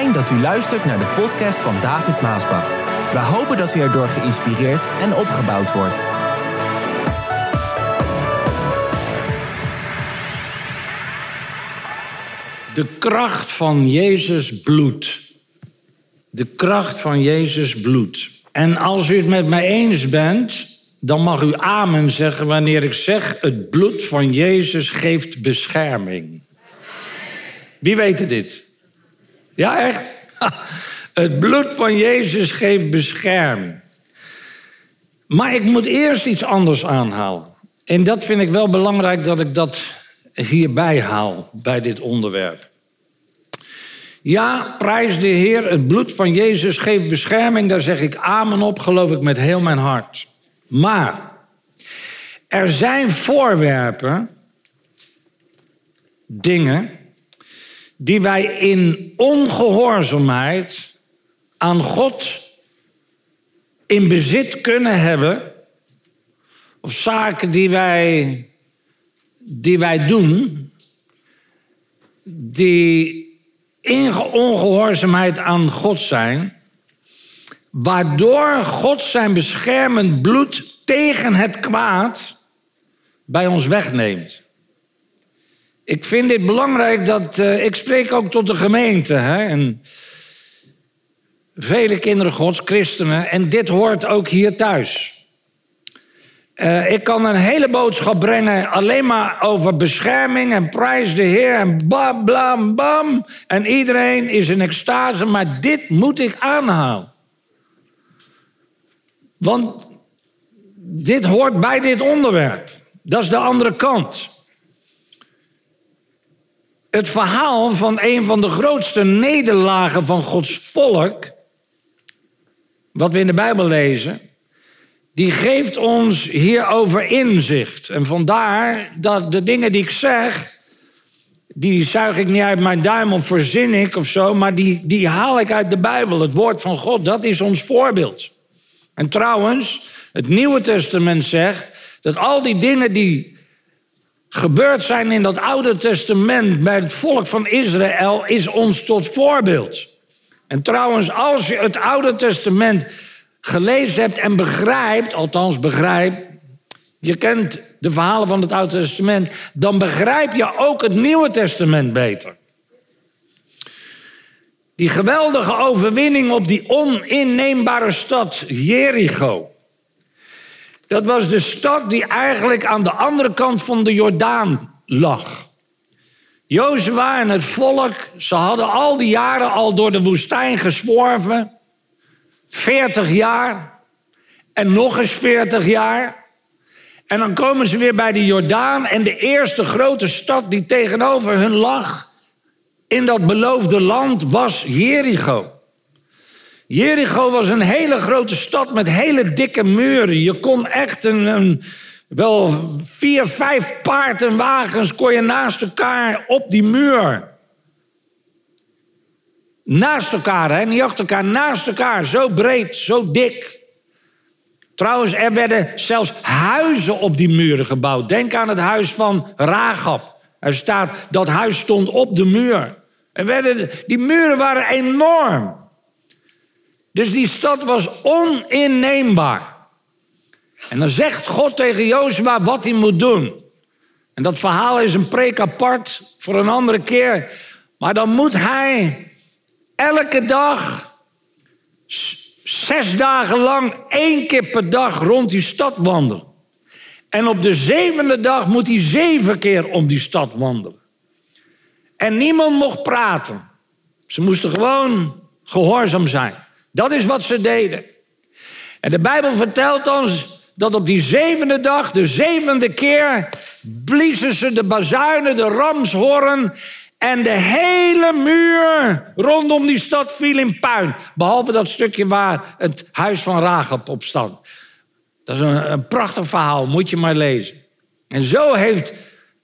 Dat u luistert naar de podcast van David Maasbach. We hopen dat u erdoor geïnspireerd en opgebouwd wordt. De kracht van Jezus bloed. De kracht van Jezus bloed. En als u het met mij eens bent, dan mag u amen zeggen wanneer ik zeg: het bloed van Jezus geeft bescherming. Wie weet dit? Ja, echt? Het bloed van Jezus geeft bescherming. Maar ik moet eerst iets anders aanhalen. En dat vind ik wel belangrijk dat ik dat hierbij haal, bij dit onderwerp. Ja, prijs de Heer, het bloed van Jezus geeft bescherming. Daar zeg ik amen op, geloof ik met heel mijn hart. Maar er zijn voorwerpen, dingen, die wij in ongehoorzaamheid aan God in bezit kunnen hebben, of zaken die wij, die wij doen, die in ongehoorzaamheid aan God zijn, waardoor God zijn beschermend bloed tegen het kwaad bij ons wegneemt. Ik vind dit belangrijk dat. Uh, ik spreek ook tot de gemeente. Hè, en vele kinderen Gods, christenen. En dit hoort ook hier thuis. Uh, ik kan een hele boodschap brengen alleen maar over bescherming en prijs de Heer en bam, blam, bam. En iedereen is in extase, maar dit moet ik aanhalen. Want dit hoort bij dit onderwerp. Dat is de andere kant. Het verhaal van een van de grootste nederlagen van Gods volk, wat we in de Bijbel lezen, die geeft ons hierover inzicht. En vandaar dat de dingen die ik zeg, die zuig ik niet uit mijn duim of verzin ik of zo, maar die, die haal ik uit de Bijbel. Het woord van God, dat is ons voorbeeld. En trouwens, het Nieuwe Testament zegt dat al die dingen die gebeurd zijn in dat Oude Testament bij het volk van Israël, is ons tot voorbeeld. En trouwens, als je het Oude Testament gelezen hebt en begrijpt, althans begrijpt, je kent de verhalen van het Oude Testament, dan begrijp je ook het Nieuwe Testament beter. Die geweldige overwinning op die oninneembare stad Jericho. Dat was de stad die eigenlijk aan de andere kant van de Jordaan lag. Jozua en het volk, ze hadden al die jaren al door de woestijn gesworven. 40 jaar en nog eens 40 jaar. En dan komen ze weer bij de Jordaan en de eerste grote stad die tegenover hun lag in dat beloofde land was Jericho. Jericho was een hele grote stad met hele dikke muren. Je kon echt een, wel vier, vijf paardenwagens naast elkaar op die muur. Naast elkaar, hè? niet achter elkaar, naast elkaar. Zo breed, zo dik. Trouwens, er werden zelfs huizen op die muren gebouwd. Denk aan het huis van Ragab. Er staat, dat huis stond op de muur. Er werden, die muren waren enorm. Dus die stad was oninneembaar. En dan zegt God tegen Jozua wat hij moet doen. En dat verhaal is een preek apart voor een andere keer. Maar dan moet hij elke dag, zes dagen lang, één keer per dag rond die stad wandelen. En op de zevende dag moet hij zeven keer om die stad wandelen. En niemand mocht praten. Ze moesten gewoon gehoorzaam zijn. Dat is wat ze deden. En de Bijbel vertelt ons dat op die zevende dag, de zevende keer, bliezen ze de bazuinen, de ramshoorn. En de hele muur rondom die stad viel in puin. Behalve dat stukje waar het huis van Rahab op stond. Dat is een, een prachtig verhaal, moet je maar lezen. En zo heeft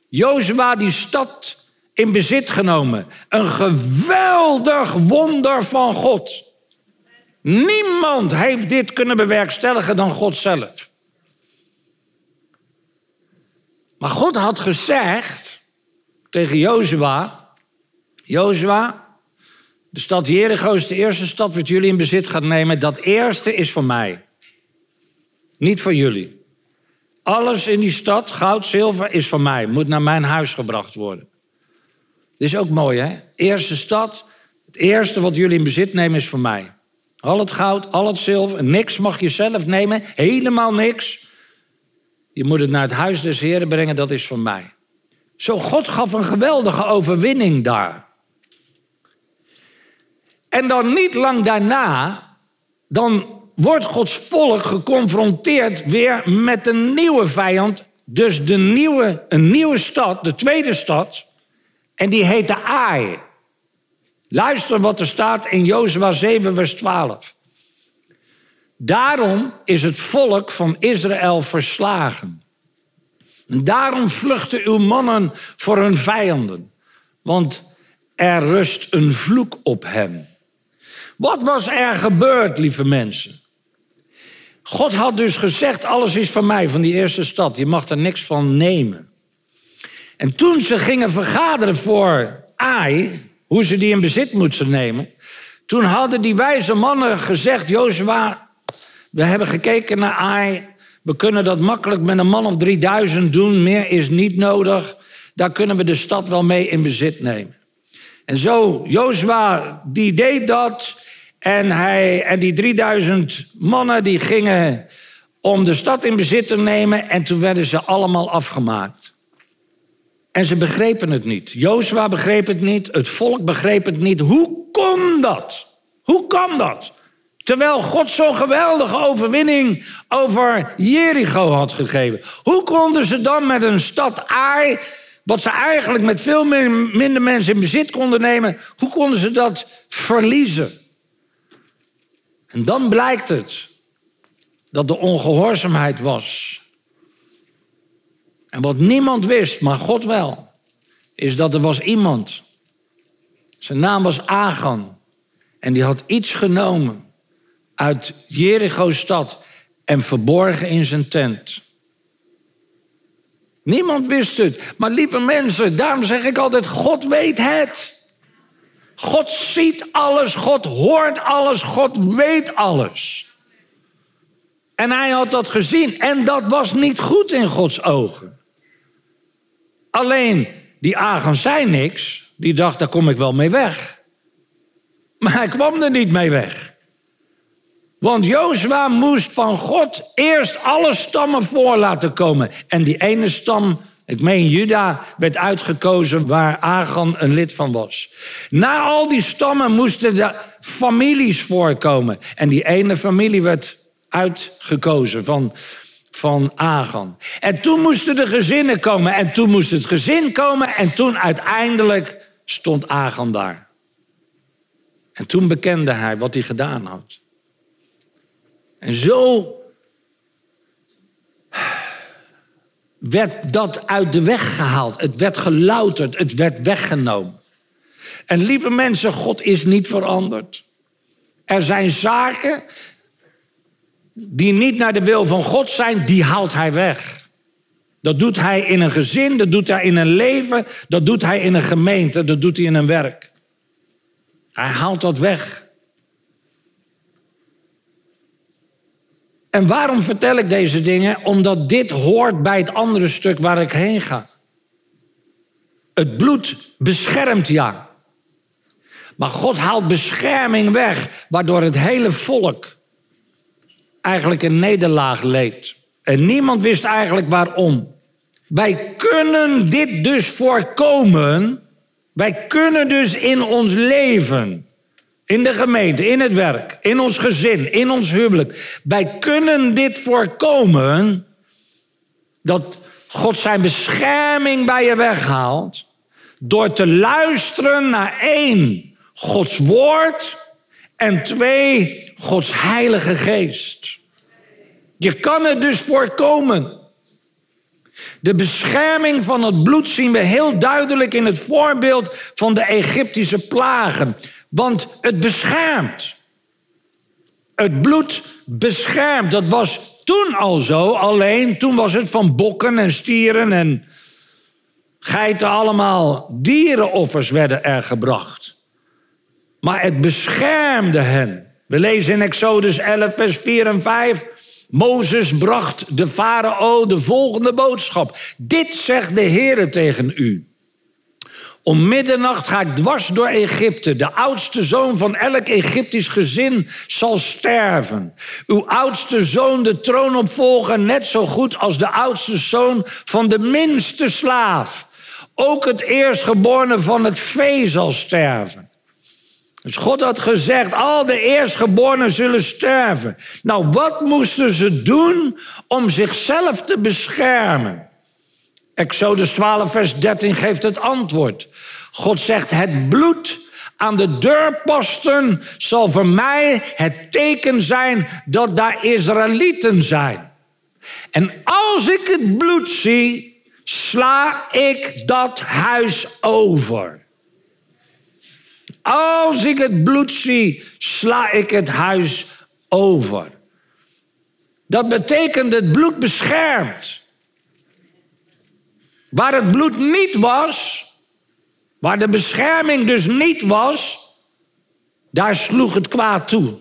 Jozua die stad in bezit genomen. Een geweldig wonder van God. Niemand heeft dit kunnen bewerkstelligen dan God zelf. Maar God had gezegd tegen Jozua: Jozua, De stad Jericho is de eerste stad wat jullie in bezit gaat nemen. Dat eerste is voor mij. Niet voor jullie. Alles in die stad, goud, zilver, is van mij. Moet naar mijn huis gebracht worden. Dit is ook mooi, hè? Eerste stad. Het eerste wat jullie in bezit nemen is voor mij. Al het goud, al het zilver, niks mag je zelf nemen. Helemaal niks. Je moet het naar het huis des Heren brengen, dat is van mij. Zo, God gaf een geweldige overwinning daar. En dan niet lang daarna, dan wordt Gods volk geconfronteerd weer met een nieuwe vijand. Dus de nieuwe, een nieuwe stad, de tweede stad. En die heette Ai. Luister wat er staat in Jozua 7, vers 12. Daarom is het volk van Israël verslagen. En daarom vluchten uw mannen voor hun vijanden, want er rust een vloek op hen. Wat was er gebeurd, lieve mensen? God had dus gezegd: alles is van mij, van die eerste stad. Je mag er niks van nemen. En toen ze gingen vergaderen voor Ai, hoe ze die in bezit moesten nemen, toen hadden die wijze mannen gezegd: Jozua, we hebben gekeken naar Ai. We kunnen dat makkelijk met een man of 3000 doen. Meer is niet nodig. Daar kunnen we de stad wel mee in bezit nemen. En zo, Jozua, die deed dat. En, hij, en die 3000 mannen die gingen om de stad in bezit te nemen. En toen werden ze allemaal afgemaakt. En ze begrepen het niet. Jozua begreep het niet. Het volk begreep het niet. Hoe kon dat? Hoe kan dat? Terwijl God zo'n geweldige overwinning over Jericho had gegeven. Hoe konden ze dan met een stad Ai, wat ze eigenlijk met veel minder mensen in bezit konden nemen, hoe konden ze dat verliezen? En dan blijkt het dat de ongehoorzaamheid was. En wat niemand wist, maar God wel, is dat er was iemand. Zijn naam was Agan. En die had iets genomen uit Jericho-stad en verborgen in zijn tent. Niemand wist het. Maar lieve mensen, daarom zeg ik altijd: God weet het. God ziet alles, God hoort alles, God weet alles. En hij had dat gezien en dat was niet goed in Gods ogen. Alleen die Agan zei niks, die dacht daar kom ik wel mee weg. Maar hij kwam er niet mee weg. Want Jozua moest van God eerst alle stammen voor laten komen. En die ene stam, ik meen Juda, werd uitgekozen waar Agan een lid van was. Na al die stammen moesten de families voorkomen. En die ene familie werd uitgekozen van, van Agan. En toen moesten de gezinnen komen. En toen moest het gezin komen. En toen uiteindelijk stond Agan daar. En toen bekende hij wat hij gedaan had. En zo werd dat uit de weg gehaald. Het werd gelouterd, het werd weggenomen. En lieve mensen, God is niet veranderd. Er zijn zaken die niet naar de wil van God zijn, die haalt Hij weg. Dat doet Hij in een gezin, dat doet Hij in een leven, dat doet Hij in een gemeente, dat doet Hij in een werk. Hij haalt dat weg. En waarom vertel ik deze dingen? Omdat dit hoort bij het andere stuk waar ik heen ga. Het bloed beschermt ja. Maar God haalt bescherming weg, waardoor het hele volk eigenlijk een nederlaag leed. En niemand wist eigenlijk waarom. Wij kunnen dit dus voorkomen. Wij kunnen dus in ons leven in de gemeente, in het werk, in ons gezin, in ons huwelijk. Wij kunnen dit voorkomen dat God zijn bescherming bij je weghaalt door te luisteren naar één, Gods woord en twee, Gods heilige geest. Je kan het dus voorkomen. De bescherming van het bloed zien we heel duidelijk in het voorbeeld van de Egyptische plagen. Want het beschermt. Het bloed beschermt. Dat was toen al zo, alleen toen was het van bokken en stieren en geiten allemaal. Dierenoffers werden er gebracht. Maar het beschermde hen. We lezen in Exodus 11, vers 4 en 5. Mozes bracht de farao de volgende boodschap. Dit zegt de Heere tegen u. Om middernacht ga ik dwars door Egypte. De oudste zoon van elk Egyptisch gezin zal sterven. Uw oudste zoon de troon opvolgen, net zo goed als de oudste zoon van de minste slaaf. Ook het eerstgeborene van het vee zal sterven. Dus God had gezegd, al de eerstgeborenen zullen sterven. Nou, wat moesten ze doen om zichzelf te beschermen? Exodus 12, vers 13 geeft het antwoord. God zegt, het bloed aan de deurposten zal voor mij het teken zijn dat daar Israëlieten zijn. En als ik het bloed zie, sla ik dat huis over. Als ik het bloed zie, sla ik het huis over. Dat betekent het bloed beschermt. Waar het bloed niet was, waar de bescherming dus niet was, daar sloeg het kwaad toe.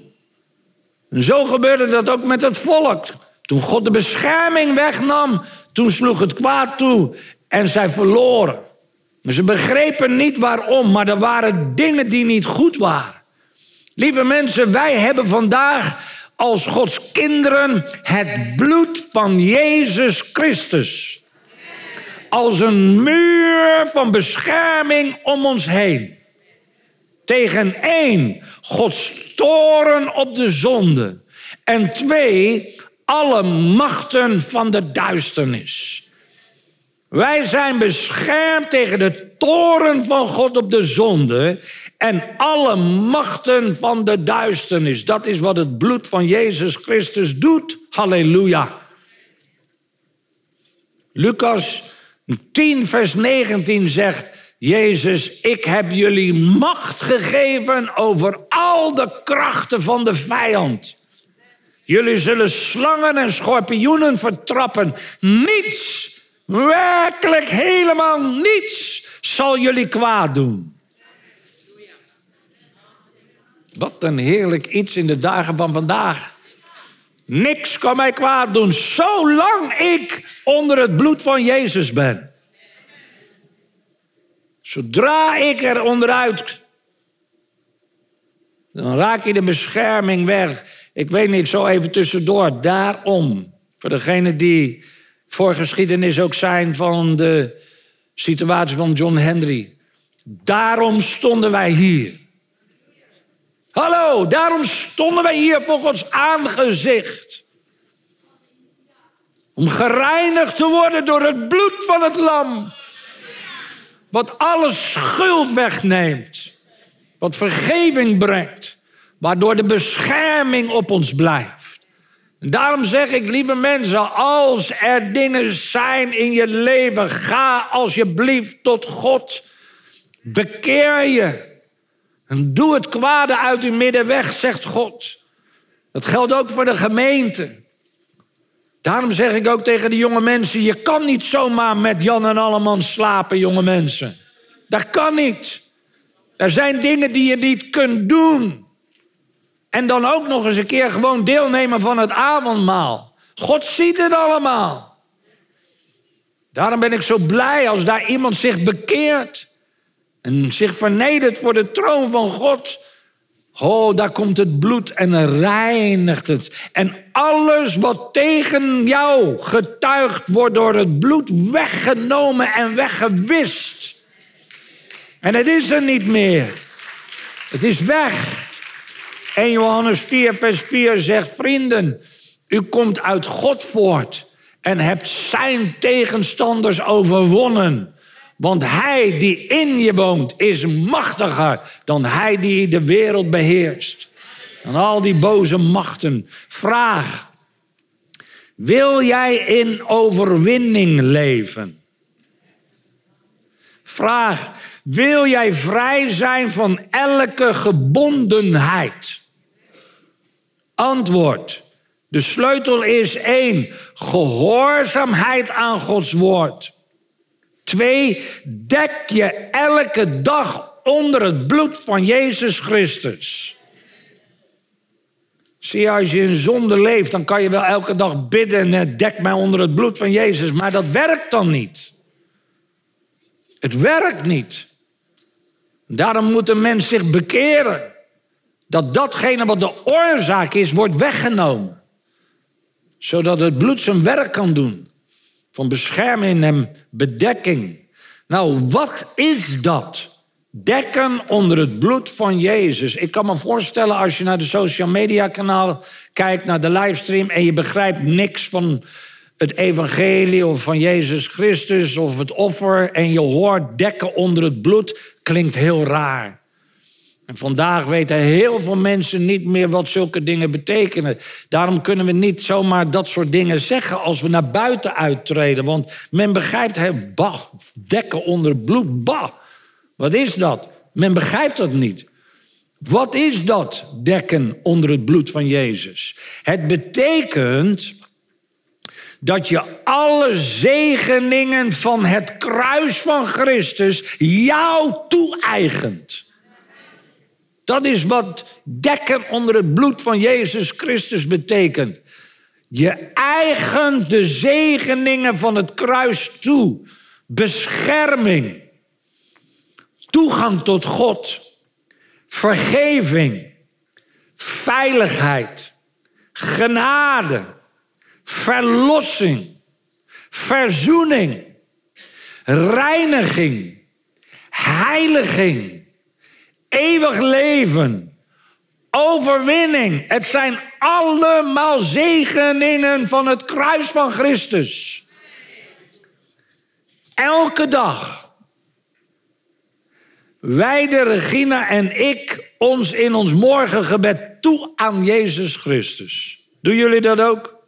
En zo gebeurde dat ook met het volk. Toen God de bescherming wegnam, toen sloeg het kwaad toe en zij verloren. Ze begrepen niet waarom, maar er waren dingen die niet goed waren. Lieve mensen, wij hebben vandaag als Gods kinderen het bloed van Jezus Christus. Als een muur van bescherming om ons heen. Tegen één, Gods toren op de zonde. En twee, alle machten van de duisternis. Wij zijn beschermd tegen de toren van God op de zonde en alle machten van de duisternis. Dat is wat het bloed van Jezus Christus doet. Halleluja. Lucas 10, vers 19 zegt Jezus, ik heb jullie macht gegeven over al de krachten van de vijand. Jullie zullen slangen en schorpioenen vertrappen. Niets Werkelijk helemaal niets zal jullie kwaad doen. Wat een heerlijk iets in de dagen van vandaag. Niks kan mij kwaad doen, zolang ik onder het bloed van Jezus ben. Zodra ik er onderuit, dan raak je de bescherming weg. Ik weet niet, zo even tussendoor. Daarom, voor degene die voorgeschiedenis ook zijn van de situatie van John Henry. Daarom stonden wij hier. Hallo, daarom stonden wij hier voor Gods aangezicht. Om gereinigd te worden door het bloed van het lam. Wat alle schuld wegneemt. Wat vergeving brengt. Waardoor de bescherming op ons blijft. Daarom zeg ik, lieve mensen, als er dingen zijn in je leven, ga alsjeblieft tot God. Bekeer je. En doe het kwade uit uw midden weg, zegt God. Dat geldt ook voor de gemeente. Daarom zeg ik ook tegen de jonge mensen: je kan niet zomaar met Jan en Alleman slapen, jonge mensen. Dat kan niet. Er zijn dingen die je niet kunt doen. En dan ook nog eens een keer gewoon deelnemen van het avondmaal. God ziet het allemaal. Daarom ben ik zo blij als daar iemand zich bekeert. En zich vernedert voor de troon van God. Oh, daar komt het bloed en reinigt het. En alles wat tegen jou getuigd wordt door het bloed weggenomen en weggewist. En het is er niet meer. Het is weg. 1 Johannes 4, vers 4 zegt: Vrienden, u komt uit God voort en hebt zijn tegenstanders overwonnen. Want hij die in je woont is machtiger dan hij die de wereld beheerst. Dan al die boze machten. Vraag: Wil jij in overwinning leven? Vraag: Wil jij vrij zijn van elke gebondenheid? Antwoord. De sleutel is één, gehoorzaamheid aan Gods woord. Twee, dek je elke dag onder het bloed van Jezus Christus. Zie je, als je in zonde leeft, dan kan je wel elke dag bidden en dek mij onder het bloed van Jezus, maar dat werkt dan niet. Het werkt niet. Daarom moet een mens zich bekeren. Dat datgene wat de oorzaak is, wordt weggenomen. Zodat het bloed zijn werk kan doen. Van bescherming en bedekking. Nou, wat is dat? Dekken onder het bloed van Jezus. Ik kan me voorstellen als je naar de social media kanaal kijkt, naar de livestream en je begrijpt niks van het evangelie of van Jezus Christus of het offer en je hoort dekken onder het bloed, klinkt heel raar. En vandaag weten heel veel mensen niet meer wat zulke dingen betekenen. Daarom kunnen we niet zomaar dat soort dingen zeggen als we naar buiten uittreden. Want men begrijpt, hè, bah, dekken onder bloed, bah. Wat is dat? Men begrijpt dat niet. Wat is dat, dekken onder het bloed van Jezus? Het betekent dat je alle zegeningen van het kruis van Christus jou toe-eigent. Dat is wat dekken onder het bloed van Jezus Christus betekent. Je eigen de zegeningen van het kruis toe. Bescherming. Toegang tot God. Vergeving. Veiligheid. Genade. Verlossing. Verzoening. Reiniging. Heiliging eeuwig leven, overwinning. Het zijn allemaal zegeningen van het kruis van Christus. Elke dag wijden Regina en ik ons in ons morgengebed toe aan Jezus Christus. Doen jullie dat ook?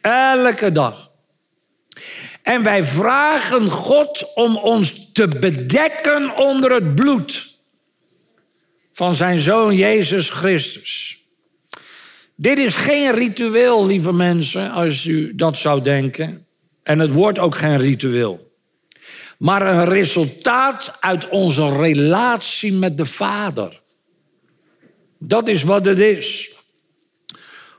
Elke dag. En wij vragen God om ons te bedekken onder het bloed van zijn zoon Jezus Christus. Dit is geen ritueel, lieve mensen, als u dat zou denken. En het wordt ook geen ritueel. Maar een resultaat uit onze relatie met de Vader. Dat is wat het is.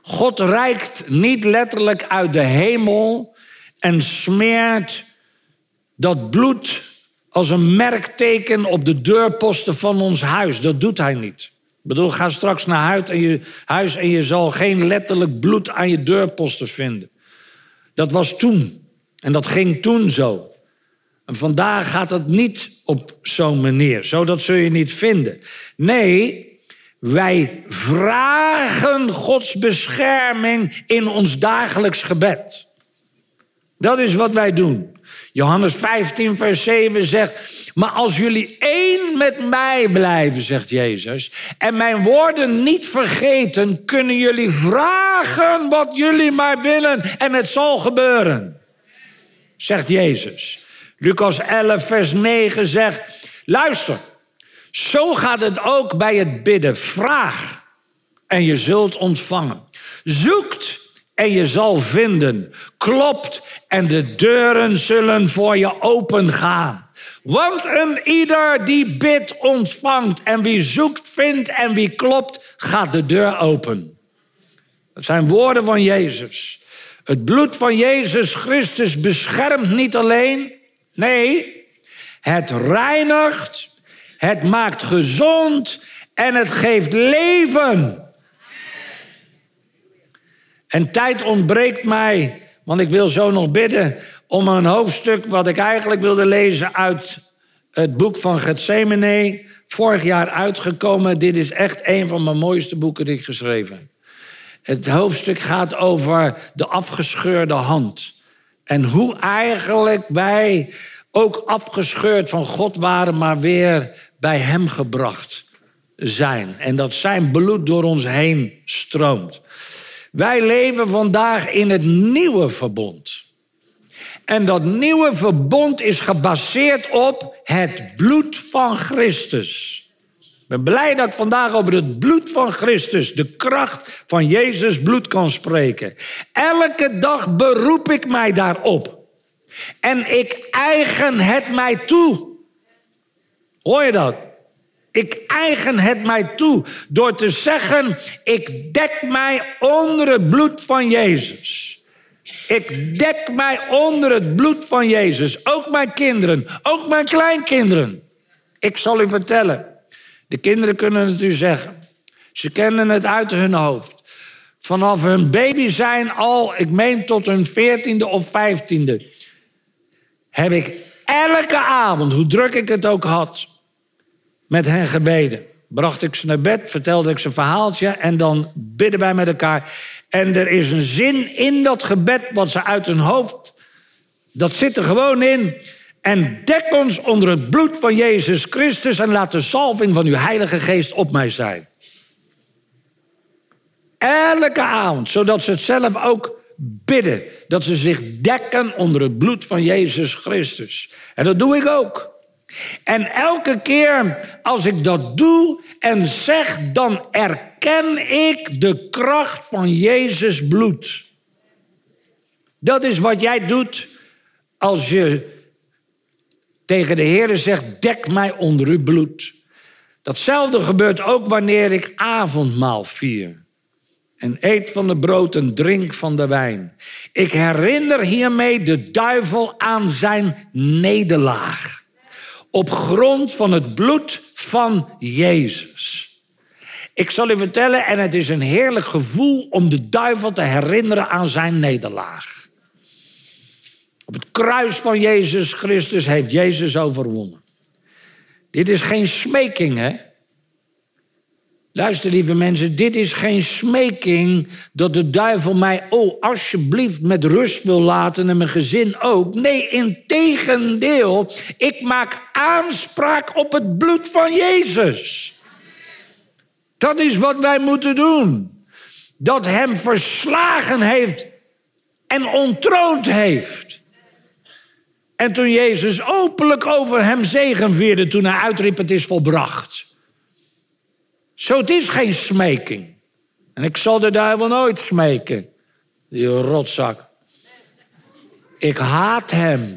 God reikt niet letterlijk uit de hemel en smeert dat bloed als een merkteken op de deurposten van ons huis. Dat doet hij niet. Ik bedoel, ga straks naar huis en, je, zal geen letterlijk bloed aan je deurposten vinden. Dat was toen. En dat ging toen zo. En vandaag gaat het niet op zo'n manier. Zo dat zul je niet vinden. Nee, wij vragen Gods bescherming in ons dagelijks gebed. Dat is wat wij doen. Johannes 15, vers 7 zegt: Maar als jullie één met mij blijven, zegt Jezus, en mijn woorden niet vergeten, kunnen jullie vragen wat jullie maar willen en het zal gebeuren. Zegt Jezus. Lucas 11, vers 9 zegt: Luister, zo gaat het ook bij het bidden. Vraag en je zult ontvangen. Zoekt en je zal vinden. Klopt en de deuren zullen voor je open gaan. Want een ieder die bidt ontvangt en wie zoekt vindt en wie klopt gaat de deur open. Dat zijn woorden van Jezus. Het bloed van Jezus Christus beschermt niet alleen, nee, het reinigt, het maakt gezond en het geeft leven. En tijd ontbreekt mij, want ik wil zo nog bidden om een hoofdstuk wat ik eigenlijk wilde lezen uit het boek van Gethsemane, vorig jaar uitgekomen. Dit is echt een van mijn mooiste boeken die ik geschreven heb. Het hoofdstuk gaat over de afgescheurde hand. En hoe eigenlijk wij ook afgescheurd van God waren, maar weer bij Hem gebracht zijn. En dat zijn bloed door ons heen stroomt. Wij leven vandaag in het nieuwe verbond. En dat nieuwe verbond is gebaseerd op het bloed van Christus. Ik ben blij dat ik vandaag over het bloed van Christus, de kracht van Jezus bloed kan spreken. Elke dag beroep ik mij daarop. En ik eigen het mij toe. Hoor je dat? Ik eigen het mij toe door te zeggen: ik dek mij onder het bloed van Jezus. Ik dek mij onder het bloed van Jezus. Ook mijn kinderen, ook mijn kleinkinderen. Ik zal u vertellen. De kinderen kunnen het u zeggen. Ze kennen het uit hun hoofd. Vanaf hun baby zijn al, ik meen tot hun veertiende of vijftiende, heb ik elke avond, hoe druk ik het ook had, met hen gebeden. Bracht ik ze naar bed, vertelde ik ze een verhaaltje en dan bidden wij met elkaar. En er is een zin in dat gebed wat ze uit hun hoofd, dat zit er gewoon in. En dek ons onder het bloed van Jezus Christus en laat de salving van uw Heilige Geest op mij zijn. Elke avond, zodat ze het zelf ook bidden. Dat ze zich dekken onder het bloed van Jezus Christus. En dat doe ik ook. En elke keer als ik dat doe en zeg, dan erken ik de kracht van Jezus bloed. Dat is wat jij doet als je tegen de Heer zegt: Dek mij onder uw bloed. Datzelfde gebeurt ook wanneer ik avondmaal vier. En eet van de brood en drink van de wijn. Ik herinner hiermee de duivel aan zijn nederlaag. Op grond van het bloed van Jezus. Ik zal u vertellen, en het is een heerlijk gevoel om de duivel te herinneren aan zijn nederlaag. Op het kruis van Jezus Christus heeft Jezus overwonnen. Dit is geen smeking, hè? Luister, lieve mensen, dit is geen smeking dat de duivel mij, oh, alsjeblieft met rust wil laten en mijn gezin ook. Nee, in tegendeel, ik maak aanspraak op het bloed van Jezus. Dat is wat wij moeten doen. Dat hem verslagen heeft en ontroond heeft. En toen Jezus openlijk over hem zegenvierde, toen hij uitriep: Het is volbracht. Zo, het is geen smeking. En ik zal de duivel nooit smeken. Die rotzak. Ik haat hem.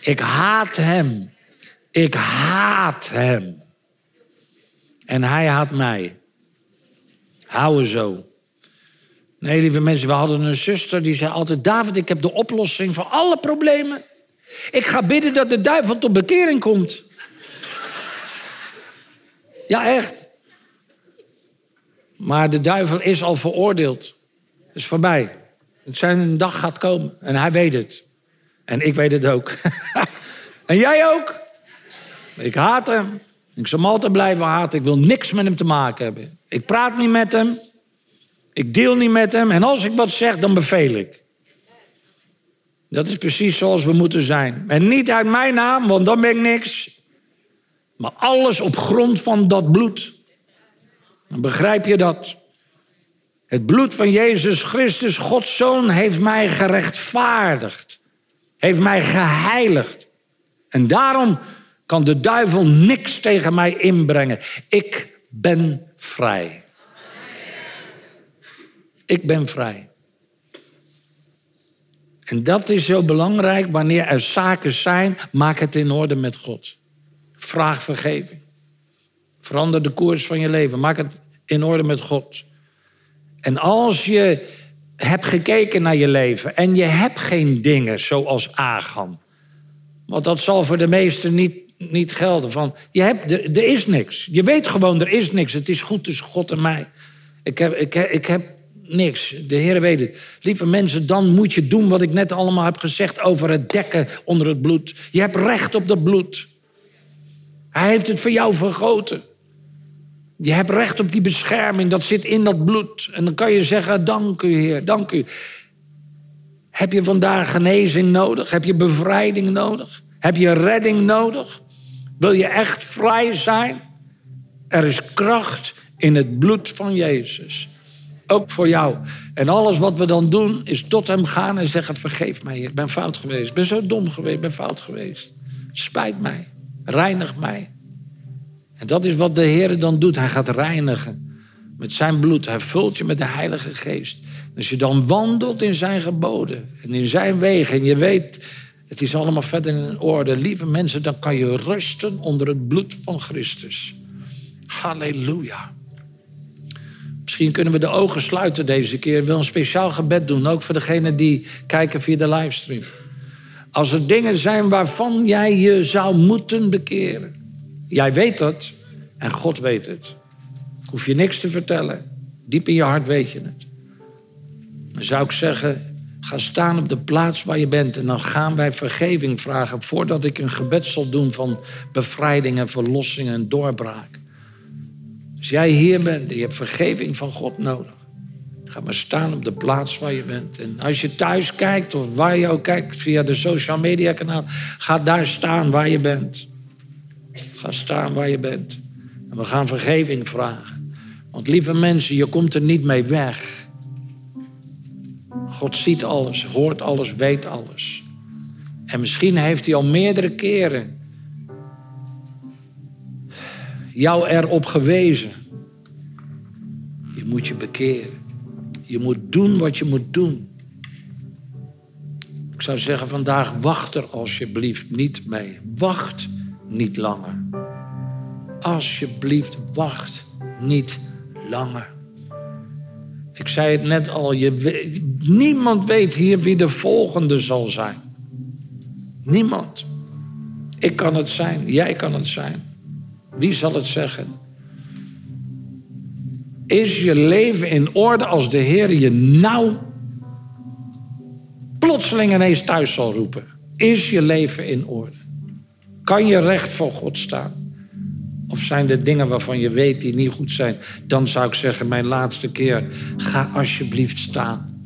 Ik haat hem. Ik haat hem. En hij haat mij. Houden zo. Nee, lieve mensen, we hadden een zuster die zei altijd: David, ik heb de oplossing voor alle problemen. Ik ga bidden dat de duivel tot bekering komt. Ja, echt. Maar de duivel is al veroordeeld. Het is voorbij. Het zijn dag gaat komen. En hij weet het. En ik weet het ook. en jij ook. Ik haat hem. Ik zal hem altijd blijven haten. Ik wil niks met hem te maken hebben. Ik praat niet met hem. Ik deel niet met hem. En als ik wat zeg, dan beveel ik. Dat is precies zoals we moeten zijn. En niet uit mijn naam, want dan ben ik niks. Maar alles op grond van dat bloed. Dan begrijp je dat. Het bloed van Jezus Christus, Gods Zoon, heeft mij gerechtvaardigd. Heeft mij geheiligd. En daarom kan de duivel niks tegen mij inbrengen. Ik ben vrij. Ik ben vrij. En dat is zo belangrijk wanneer er zaken zijn, maak het in orde met God. Vraag vergeving. Verander de koers van je leven. Maak het in orde met God. En als je hebt gekeken naar je leven en je hebt geen dingen zoals Agam. Want dat zal voor de meesten niet, niet gelden. Van, je hebt, er, is niks. Je weet gewoon, er is niks. Het is goed tussen God en mij. Ik heb, ik, ik heb niks. De Heer weet het. Lieve mensen, dan moet je doen wat ik net allemaal heb gezegd over het dekken onder het bloed. Je hebt recht op dat bloed. Hij heeft het voor jou vergoten. Je hebt recht op die bescherming, dat zit in dat bloed. En dan kan je zeggen, dank u Heer, dank u. Heb je vandaag genezing nodig? Heb je bevrijding nodig? Heb je redding nodig? Wil je echt vrij zijn? Er is kracht in het bloed van Jezus. Ook voor jou. En alles wat we dan doen, is tot hem gaan en zeggen: Vergeef mij. Ik ben fout geweest. Ik ben zo dom geweest. Ik ben fout geweest. Spijt mij. Reinig mij. En dat is wat de Heer dan doet. Hij gaat reinigen met zijn bloed. Hij vult je met de Heilige Geest. Als je dan wandelt in zijn geboden en in zijn wegen en je weet, Het is allemaal verder in orde. Lieve mensen, dan kan je rusten onder het bloed van Christus. Halleluja. Misschien kunnen we de ogen sluiten deze keer. Ik wil een speciaal gebed doen, ook voor degenen die kijken via de livestream. Als er dingen zijn waarvan jij je zou moeten bekeren. Jij weet dat en God weet het. Hoef je niks te vertellen. Diep in je hart weet je het. Dan zou ik zeggen, ga staan op de plaats waar je bent. En dan gaan wij vergeving vragen voordat ik een gebed zal doen van bevrijding en verlossing en doorbraak. Als jij hier bent en je hebt vergeving van God nodig. Ga maar staan op de plaats waar je bent. En als je thuis kijkt of waar je ook kijkt via de social media kanaal, ga daar staan waar je bent. Ga staan waar je bent. En we gaan vergeving vragen. Want lieve mensen, je komt er niet mee weg. God ziet alles, hoort alles, weet alles. En misschien heeft hij al meerdere keren jou erop gewezen. Je moet je bekeren. Je moet doen wat je moet doen. Ik zou zeggen vandaag, wacht er alsjeblieft niet mee. Wacht niet langer. Alsjeblieft, wacht niet langer. Ik zei het net al, je niemand weet hier wie de volgende zal zijn. Niemand. Ik kan het zijn, jij kan het zijn. Wie zal het zeggen? Is je leven in orde als de Heer je nou plotseling ineens thuis zal roepen? Is je leven in orde? Kan je recht voor God staan? Of zijn er dingen waarvan je weet die niet goed zijn? Dan zou ik zeggen, mijn laatste keer, ga alsjeblieft staan.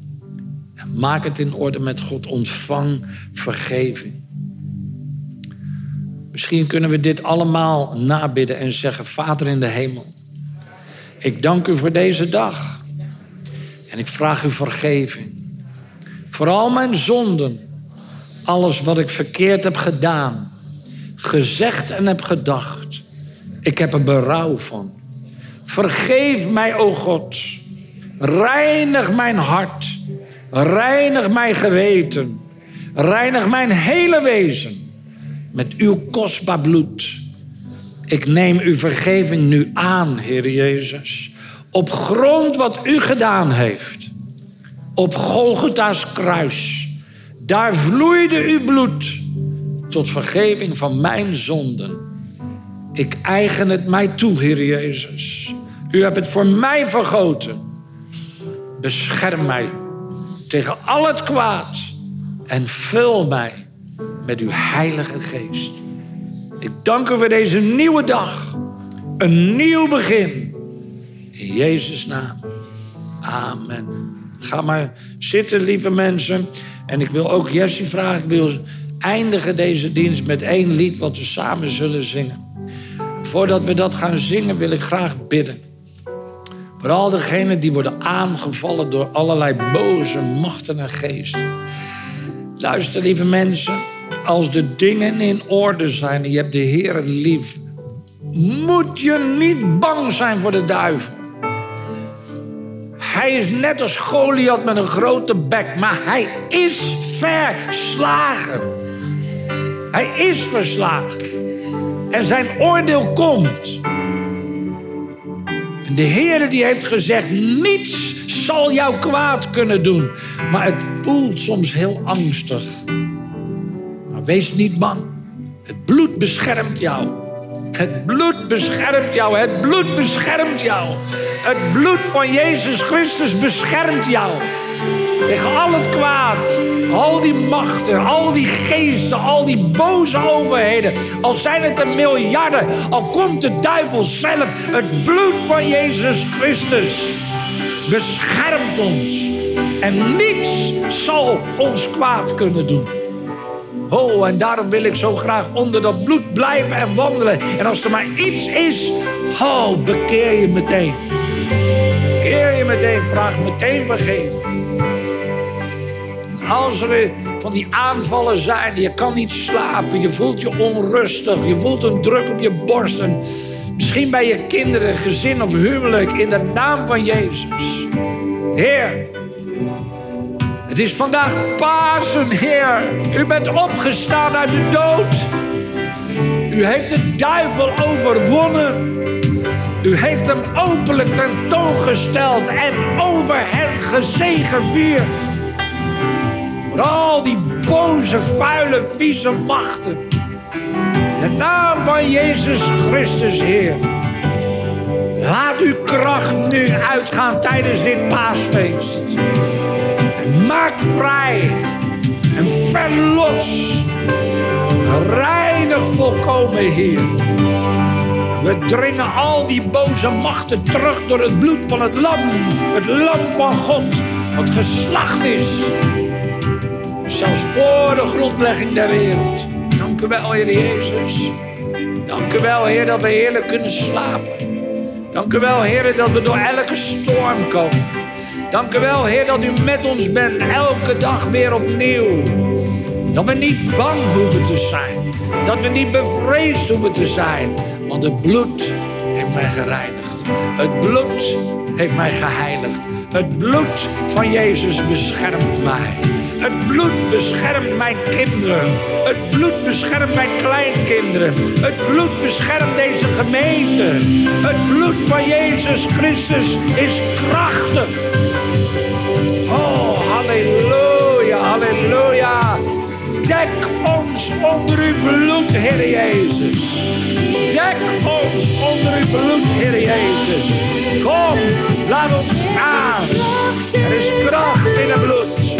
Maak het in orde met God. Ontvang vergeving. Misschien kunnen we dit allemaal nabidden en zeggen: Vader in de hemel, ik dank u voor deze dag. En ik vraag u vergeving. Voor al mijn zonden. Alles wat ik verkeerd heb gedaan. Gezegd en heb gedacht. Ik heb er berouw van. Vergeef mij, o God. Reinig mijn hart. Reinig mijn geweten. Reinig mijn hele wezen. Met uw kostbaar bloed. Ik neem uw vergeving nu aan, Heer Jezus. Op grond wat u gedaan heeft. Op Golgotha's kruis. Daar vloeide uw bloed tot vergeving van mijn zonden. Ik eigen het mij toe, Heer Jezus. U hebt het voor mij vergoten. Bescherm mij tegen al het kwaad en vul mij met uw Heilige Geest. Ik dank u voor deze nieuwe dag. Een nieuw begin. In Jezus' naam. Amen. Ga maar zitten, lieve mensen. En ik wil ook Jessie vragen. Ik wil eindigen deze dienst met één lied wat we samen zullen zingen. Voordat we dat gaan zingen wil ik graag bidden. Voor al degenen die worden aangevallen door allerlei boze machten en geesten. Luister, lieve mensen. Als de dingen in orde zijn en je hebt de Heer lief, moet je niet bang zijn voor de duivel. Hij is net als Goliath met een grote bek, maar hij is verslagen. Hij is verslagen. En zijn oordeel komt. En de Heer die heeft gezegd, niets zal jou kwaad kunnen doen. Maar het voelt soms heel angstig. Wees niet bang. Het bloed beschermt jou. Het bloed beschermt jou. Het bloed beschermt jou. Het bloed van Jezus Christus beschermt jou. Tegen al het kwaad, al die machten, al die geesten, al die boze overheden. Al zijn het er miljarden, al komt de duivel zelf. Het bloed van Jezus Christus beschermt ons. En niets zal ons kwaad kunnen doen. Oh, en daarom wil ik zo graag onder dat bloed blijven en wandelen. En als er maar iets is, oh, bekeer je meteen. Bekeer je meteen, vraag meteen vergeving. Als er van die aanvallen zijn, je kan niet slapen, je voelt je onrustig, je voelt een druk op je borst. En misschien bij je kinderen, gezin of huwelijk, in de naam van Jezus. Heer, het is vandaag Pasen, Heer. U bent opgestaan uit de dood. U heeft de duivel overwonnen. U heeft hem openlijk tentoongesteld en over hen gezegevierd. Al die boze, vuile, vieze machten. De naam van Jezus Christus, Heer. Laat uw kracht nu uitgaan tijdens dit paasfeest. Maak vrij en verlos. Reinig volkomen, Heer. We dringen al die boze machten terug door het bloed van het lam. Het lam van God, wat geslacht is. Zelfs voor de grondlegging der wereld. Dank u wel, Heer Jezus. Dank u wel, Heer, dat we heerlijk kunnen slapen. Dank u wel, Heer, dat we door elke storm komen. Dank u wel, Heer, dat u met ons bent, elke dag weer opnieuw. Dat we niet bang hoeven te zijn. Dat we niet bevreesd hoeven te zijn. Want het bloed heeft mij gereinigd. Het bloed heeft mij geheiligd. Het bloed van Jezus beschermt mij. Het bloed beschermt mijn kinderen. Het bloed beschermt mijn kleinkinderen. Het bloed beschermt deze gemeente. Het bloed van Jezus Christus is krachtig. Oh, halleluja, halleluja. Dek ons onder uw bloed, Heer Jezus. Dek ons onder uw bloed, Heer Jezus. Kom, laat ons gaan. Er is kracht in het bloed.